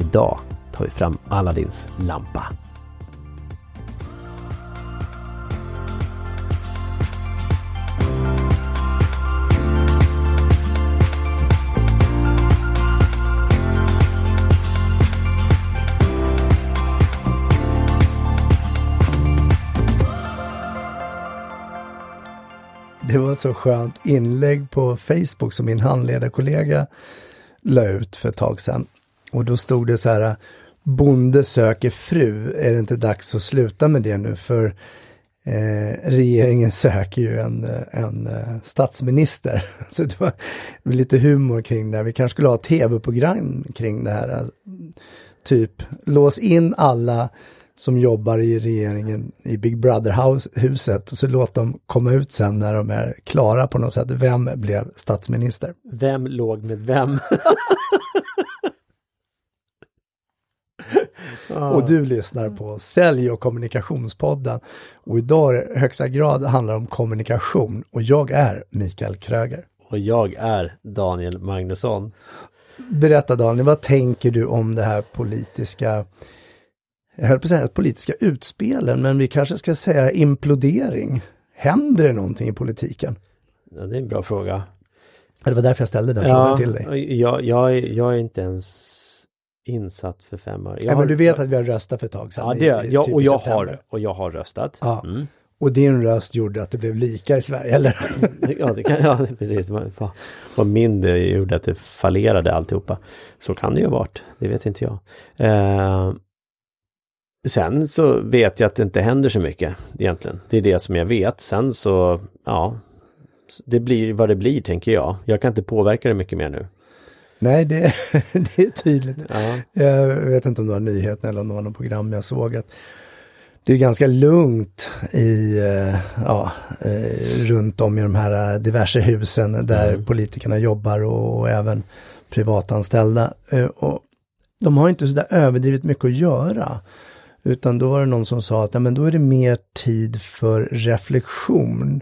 Idag tar vi fram Aladdins lampa. Det var så skönt inlägg på Facebook som min handledarkollega la ut för ett tag sedan. Och då stod det så här, bonde söker fru, är det inte dags att sluta med det nu? För eh, regeringen söker ju en, en eh, statsminister. Så det var lite humor kring det. Vi kanske skulle ha tv-program kring det här. Alltså, typ, lås in alla som jobbar i regeringen i Big Brother-huset och så låt dem komma ut sen när de är klara på något sätt. Vem blev statsminister? Vem låg med vem? Och du lyssnar på Sälj och kommunikationspodden. Och idag i högsta grad handlar det om kommunikation och jag är Mikael Kröger. Och jag är Daniel Magnusson. Berätta Daniel, vad tänker du om det här politiska jag höll på att säga politiska utspelen, men vi kanske ska säga implodering. Händer det någonting i politiken? Ja, det är en bra fråga. Det var därför jag ställde den ja, frågan till dig. Jag, jag, är, jag är inte ens insatt för fem år. Ja, men du vet att vi har röstat för ett tag sedan. Ja, det, i, ja typ och, jag september. har, och jag har röstat. Ja. Mm. Och din röst gjorde att det blev lika i Sverige, eller? Ja, det kan, ja precis. Vad min det gjorde att det fallerade alltihopa. Så kan det ju ha varit. Det vet inte jag. Eh, sen så vet jag att det inte händer så mycket egentligen. Det är det som jag vet. Sen så, ja, det blir vad det blir tänker jag. Jag kan inte påverka det mycket mer nu. Nej, det, det är tydligt. Ja. Jag vet inte om det var nyheten eller om det var något program jag såg. att det är ganska lugnt i, eh, ja, eh, runt om i de här diverse husen där Mm. politikerna jobbar och, även privatanställda. Eh, Och de har inte så där överdrivet mycket att göra. Utan då var det någon som sa att ja, men då är det mer tid för reflektion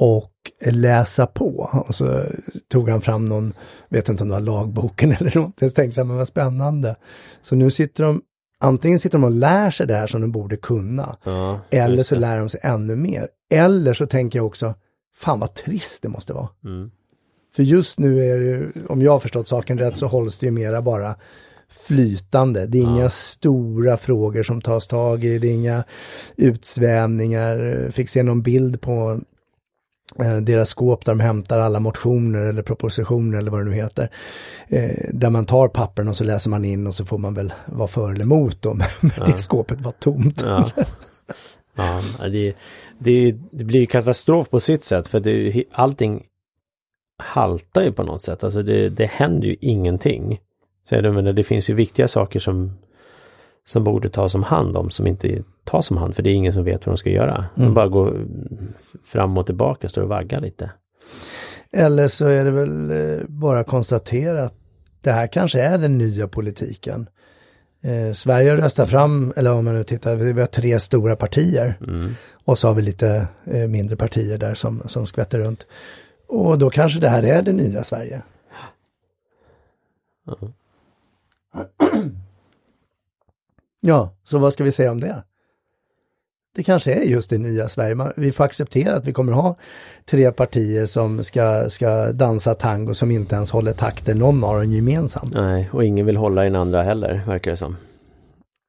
och läsa på. Och så tog han fram någon, vet inte om det var lagboken eller något. Jag tänkte så här, men vad spännande. Så nu sitter de, antingen sitter de och lär sig det här som de borde kunna. Ja, Eller så lär de sig ännu mer. Eller så tänker jag också, fan vad trist det måste vara. Mm. För just nu är det, om jag har förstått saken rätt, så hålls det ju mera bara flytande. Det är inga stora frågor som tas tag i, det är inga utsvävningar. Fick se någon bild på deras skåp där de hämtar alla motioner eller propositioner eller vad det nu heter. Eh, där man tar pappren och så läser man in och så får man väl vara för eller emot då, men det skåpet var tomt. Ja. Ja, det, det, det blir ju katastrof på sitt sätt för det, allting haltar ju på något sätt. Alltså det, det händer ju ingenting. Så jag menar, det finns ju viktiga saker som, som borde tas om hand om som inte tas om hand för det är ingen som vet vad de ska göra. De bara går fram och tillbaka, står och vaggar lite. Eller så är det väl eh, bara konstatera att det här kanske är den nya politiken. Eh, Sverige har röstat fram, eller om man nu tittar, vi har tre stora partier. Och så har vi lite eh, mindre partier där som, som skvätter runt. Och då kanske det här är det nya Sverige. Ja, så vad ska vi säga om det? Det kanske är just det nya Sverige. Vi får acceptera att vi kommer ha tre partier som ska, ska dansa tango som inte ens håller takten, någon av dem gemensamt. Nej, och ingen vill hålla i den andra heller, verkar det som.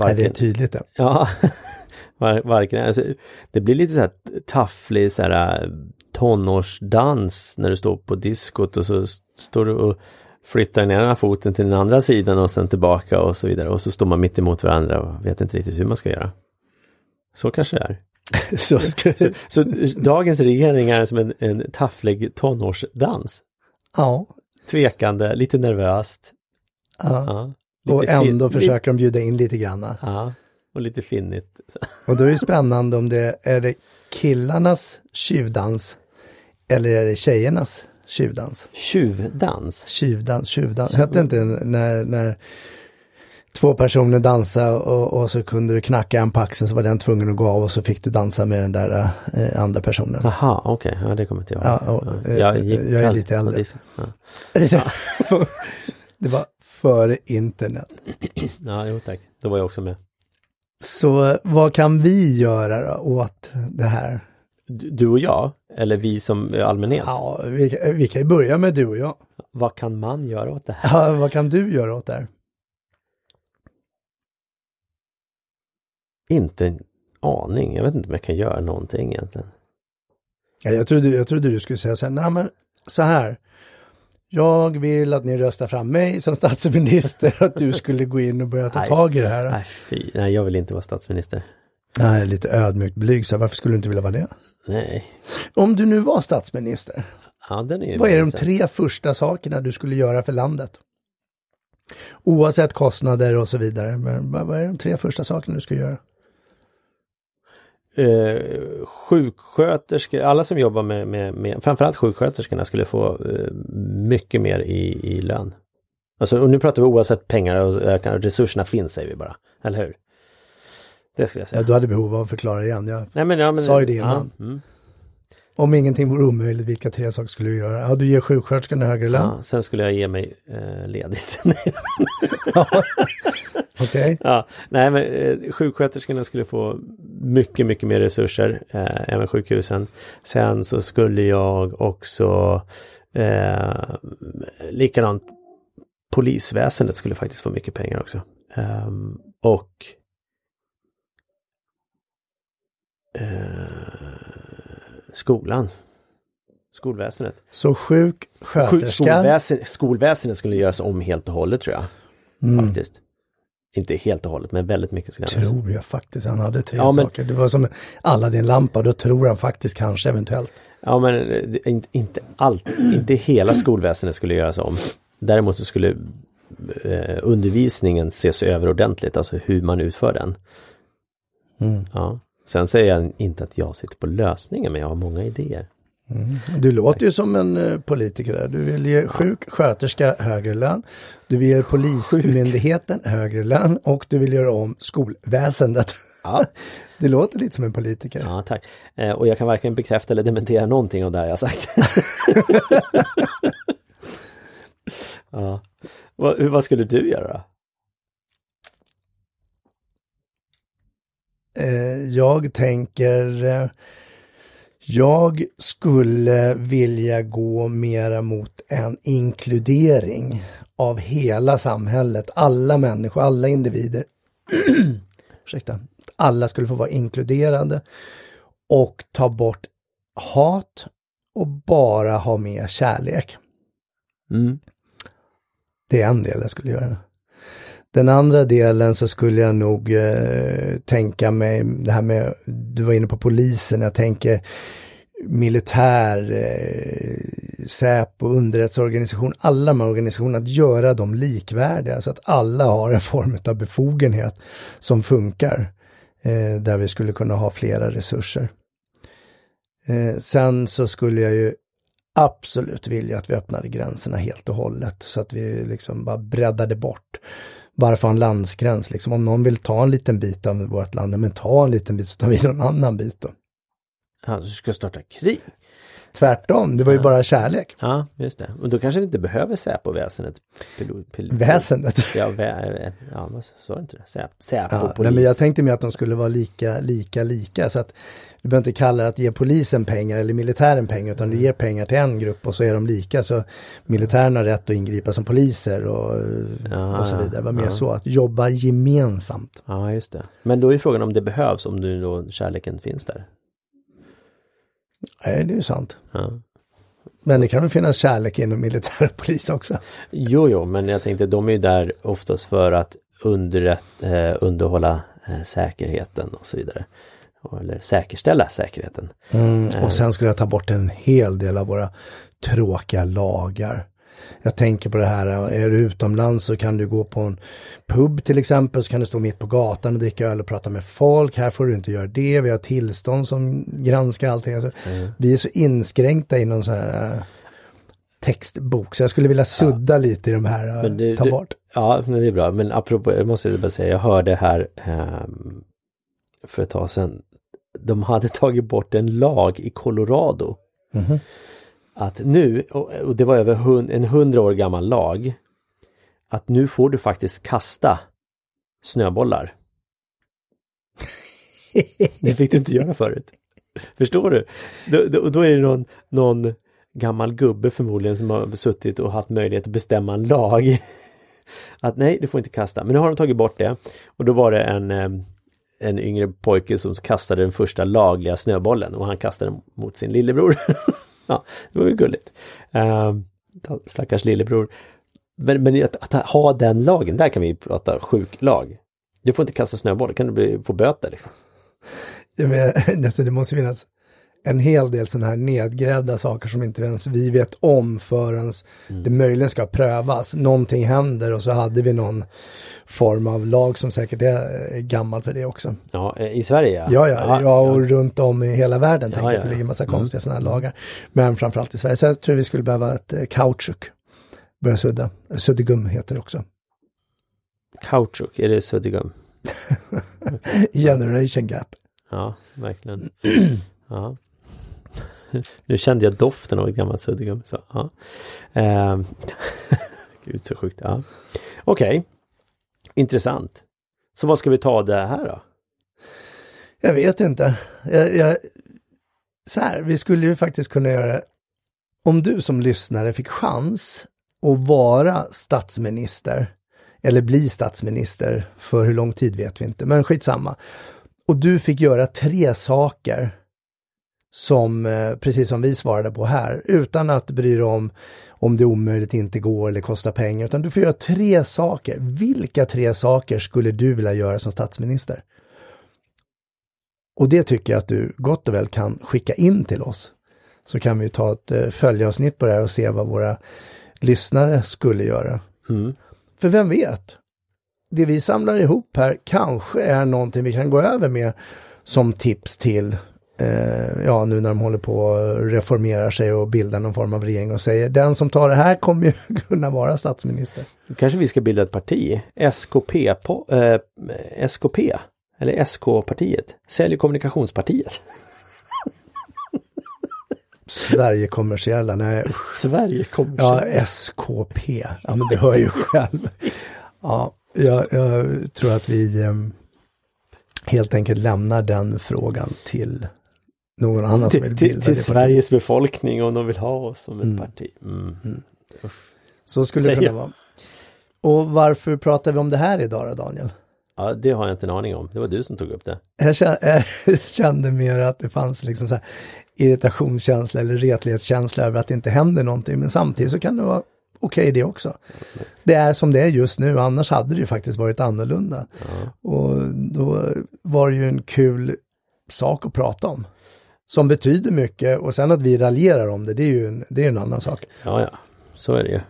Nej, det är Varken- tydligt det. Ja, Var, varken, alltså, det blir lite så här tafflig så här äh, tonårsdans när du står på diskot och så står du och flyttar den ena foten till den andra sidan och sen tillbaka och så vidare och så står man mitt emot varandra och vet inte riktigt hur man ska göra. Så kanske det är. Så Så, så dagens regering är som en, en tafflig tonårsdans. ja, Tvekande, lite nervöst. ja. Ja. och Lite fin- ändå försöker de bjuda in lite granna. Ja, och lite finnigt. Och då är det spännande om det är det killarnas tjuvdans eller är det tjejernas tjuvdans? Tjuvdans. Tjuvdans, tjuvdans. Hette inte när, när två personer dansade och, och så kunde du knacka en på axeln så var den tvungen att gå av och så fick du dansa med den där eh, andra personen. Jaha, okej, ja, det kommer inte jag ihåg. Ja, och, eh, jag, gick jag är lite äldre. Ja. det var före internet. ja, jo tack. Då var jag också med. Så vad kan vi göra då åt det här? Du och jag, eller vi som allmänhet. Ja, vi, vi kan ju börja med du och jag. Vad kan man göra åt det här? Ja, vad kan du göra åt det här? Inte en aning. Jag vet inte om jag kan göra någonting egentligen. Ja, jag, trodde, jag trodde du skulle säga så här, nej men så här. Jag vill att ni röstar fram mig som statsminister, att du skulle gå in och börja ta Nej. tag i det här. Nej, fy. Nej, jag vill inte vara statsminister. Nej, lite ödmjukt blygsam, varför skulle du inte vilja vara det? Nej. Om du nu var statsminister, Ja, är vad är de tre första sakerna du skulle göra för landet? Oavsett kostnader och så vidare, men vad är de tre första sakerna du ska göra? eh, sjuksköterskor, alla som jobbar med, med, med framförallt sjuksköterskorna skulle få eh, mycket mer i, i lön. Alltså, och nu pratar vi oavsett pengar och resurserna finns säger vi bara, eller hur? Det skulle jag säga. Ja, du hade behov av att förklara igen. Jag, Nej, men, ja, men, sa ju det innan. Ja, mm. om ingenting vore omöjligt, vilka tre saker skulle du göra? Ja, du ger sjuksköterskorna högre lön. ja, sen skulle jag ge mig eh, ledigt. Okej. ja, nej men eh, sjuksköterskorna skulle få mycket, mycket mer resurser, eh, även sjukhusen. Sen så skulle jag också eh, likadant polisväsendet skulle faktiskt få mycket pengar också. Ehm, och eh, skolan. Skolväsendet. Så Sjuk, sjuksköterska. skolväsen, skolväsendet skulle göras om helt och hållet tror jag. Mm. Faktiskt. Inte helt och hållet men väldigt mycket skulle. Tror jag faktiskt. Han hade tre Ja, men- saker. Det var som Aladdin-lampa. Då tror han faktiskt kanske eventuellt. Ja men eh, inte allt, inte hela skolväsendet skulle göras om. Däremot så skulle eh, undervisningen ses över ordentligt, alltså hur man utför den. Mm. Ja. Sen säger jag inte att jag sitter på lösningen men jag har många idéer. Du låter ju som en eh, politiker där. Du vill ge sjuksköterska högre lön. Du vill ge polismyndigheten högre lön och du vill göra om skolväsendet. Ja, Det låter lite som en politiker. ja tack. Eh, och jag kan varken bekräfta eller dementera någonting av det här jag sagt. ja. vad, hur- vad skulle du göra då? Jag tänker, eh, jag skulle vilja gå mera mot en inkludering av hela samhället, alla människor, alla individer. Ursäkta. Alla skulle få vara inkluderade och ta bort hat och bara ha mer kärlek. Mm. Det är en del jag skulle göra. Den andra delen så skulle jag nog eh, tänka mig det här med, du var inne på polisen, jag tänker militär, eh, Säpo, underrättelseorganisation, alla de här organisationerna, att göra dem likvärdiga så att alla har en form av befogenhet som funkar. Eh, där vi skulle kunna ha flera resurser. Eh, sen så skulle jag ju absolut vilja att vi öppnade gränserna helt och hållet så att vi liksom bara breddade bort. Varför ha en landsgräns liksom? Om någon vill ta en liten bit av vårt land, ja, men ta en liten bit så tar vi någon annan bit då. Ja, du ska starta krig? Tvärtom, det var ju Ja. bara kärlek. Ja, just det. Och då kanske vi inte behöver Säpo-väsendet. Väsendet. Ja, vä- ja men sa du inte det? Säp- Säpo, Ja, polis. nej, men jag tänkte mer att de skulle vara lika, lika, lika. Så att du behöver inte kalla det att ge polisen pengar eller militären pengar, utan du ger pengar till en grupp och så är de lika. Så militären har rätt att ingripa som poliser och, Ja, och så ja, vidare. Det var mer ja. så, att jobba gemensamt. Ja, just det. Men då är frågan om det behövs, om nu då kärleken finns där. Nej, det är ju sant. Ja. Men det kan väl finnas kärlek inom militär och polis också. Jo, jo, men jag tänkte de är ju där oftast för att underrätt, eh, underhålla eh, säkerheten och så vidare. Eller säkerställa säkerheten. Mm, och sen skulle jag ta bort en hel del av våra tråkiga lagar. Jag tänker på det här, är du utomlands så kan du gå på en pub till exempel, så kan du stå mitt på gatan och dricka öl och prata med folk. Här får du inte göra det, vi har tillstånd som granskar allting. Alltså, mm. Vi är så inskränkta i någon sån här äh, textbok, så jag skulle vilja sudda ja. lite i de här, äh, det, ta bort. ja, men det är bra, men apropå, jag måste bara säga, jag hörde här eh, för ett tag sedan, de hade tagit bort en lag i Colorado. Mm -hmm att nu, och det var över en hundra år gammal lag, att nu får du faktiskt kasta snöbollar. Det fick du inte göra förut. Förstår du? Då, då, då, är det någon, någon gammal gubbe förmodligen som har suttit och haft möjlighet att bestämma en lag. Att nej, du får inte kasta. Men nu har de tagit bort det. Och då var det en, eh, en yngre pojke som kastade den första lagliga snöbollen och han kastade den mot sin lillebror. ja, det var ju gulligt. Uh, stackars lillebror. Men, men att, att, ha den lagen, där kan vi prata sjuklag. Du får inte kasta snöboll, då kan du bli, få böter. Liksom. Ja, men, alltså, det måste finnas en hel del sådana här nedgrävda saker som inte ens vi vet om förrän mm. det möjligen ska prövas. Någonting händer och så hade vi någon form av lag som säkert är gammal för det också. Ja, i Sverige ja. Ja, ja, och ja. runt om i hela världen ja, tänker jag att det ligger massa mm. konstiga sådana här lagar. Men framförallt i Sverige. Så jag tror vi skulle behöva ett eh, kautschuk. Börja sudda. Suddgum heter det också. Kautschuk, är det suddgum? Generation gap. Ja, verkligen. Ja. nu kände jag doften av ett gammalt suddgum. Så, ja. Eh, Gud så sjukt. Ja. Okej, okay. intressant. Så vad ska vi ta det här då? Jag vet inte. Jag, jag, så här, vi skulle ju faktiskt kunna göra om du som lyssnare fick chans att vara statsminister eller bli statsminister för hur lång tid vet vi inte, men skitsamma. Och du fick göra tre saker som, eh, precis som vi svarade på här, utan att bry dig om om det är omöjligt, inte går eller kostar pengar, utan du får göra tre saker. Vilka tre saker skulle du vilja göra som statsminister? Och det tycker jag att du gott och väl kan skicka in till oss. Så kan vi ta ett eh, följeavsnitt på det här och se vad våra lyssnare skulle göra. Mm. För vem vet? Det vi samlar ihop här kanske är någonting vi kan gå över med som tips till eh, ja nu när de håller på att reformera sig och bildar någon form av regering och säger den som tar det här kommer ju kunna vara statsminister. Kanske vi ska bilda ett parti, SKP, på, eh, SKP eller SK-partiet, Sälj och kommunikationspartiet. Sverige kommersiella, nej. Sverige kommersiella. Ja, SKP. Ja, men det hör ju själv. Ja, jag, jag tror att vi eh, helt enkelt lämnar den frågan till någon annan som vill bilda Till, Sveriges befolkning om de vill ha oss som ett mm. parti. Mm. Mm. Så skulle det kunna vara. Och varför pratar vi om det här idag då, Daniel? Ja, det har jag inte en aning om. Det var du som tog upp det. Jag kände, jag kände mer att det fanns liksom så här irritationskänsla eller retlighetskänsla över att det inte händer någonting. Men samtidigt så kan det vara okej okay det också. Det är som det är just nu, annars hade det ju faktiskt varit annorlunda. Ja. Och då var det ju en kul sak att prata om som betyder mycket och sen att vi raljerar om det, det är ju en, det är en annan sak. Ja, ja, så är det ju.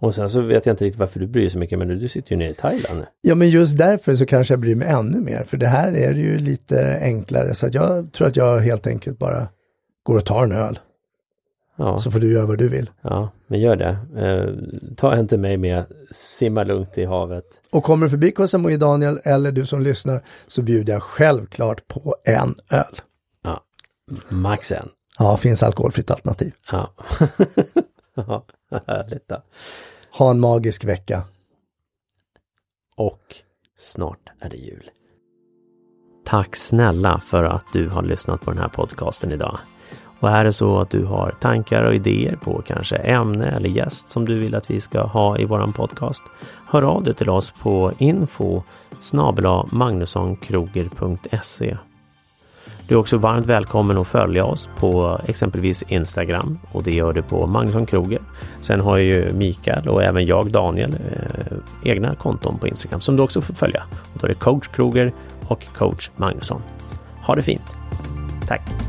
Och sen så vet jag inte riktigt varför du bryr dig så mycket, men du sitter ju nere i Thailand. Ja, men just därför så kanske jag bryr mig ännu mer, för det här är ju lite enklare, så att jag tror att jag helt enkelt bara går och tar en öl. Ja. Så får du göra vad du vill. Ja, men gör det. Eh, ta inte mig med, simma lugnt i havet. Och kommer du förbi Koh Samui Daniel eller du som lyssnar så bjuder jag självklart på en öl. Max en. Ja, finns alkoholfritt alternativ. Ja, ja härligt då. Ha en magisk vecka. Och snart är det jul. Tack snälla för att du har lyssnat på den här podcasten idag. Och är det så att du har tankar och idéer på kanske ämne eller gäst som du vill att vi ska ha i våran podcast. Hör av dig till oss på info magnussonkroger.se du är också varmt välkommen att följa oss på exempelvis Instagram och det gör du på Magnusson Kroger. Sen har ju Mikael och även jag, Daniel, eh, egna konton på Instagram som du också får följa. Och då är det coach Kroger och coach Magnusson. Ha det fint! Tack!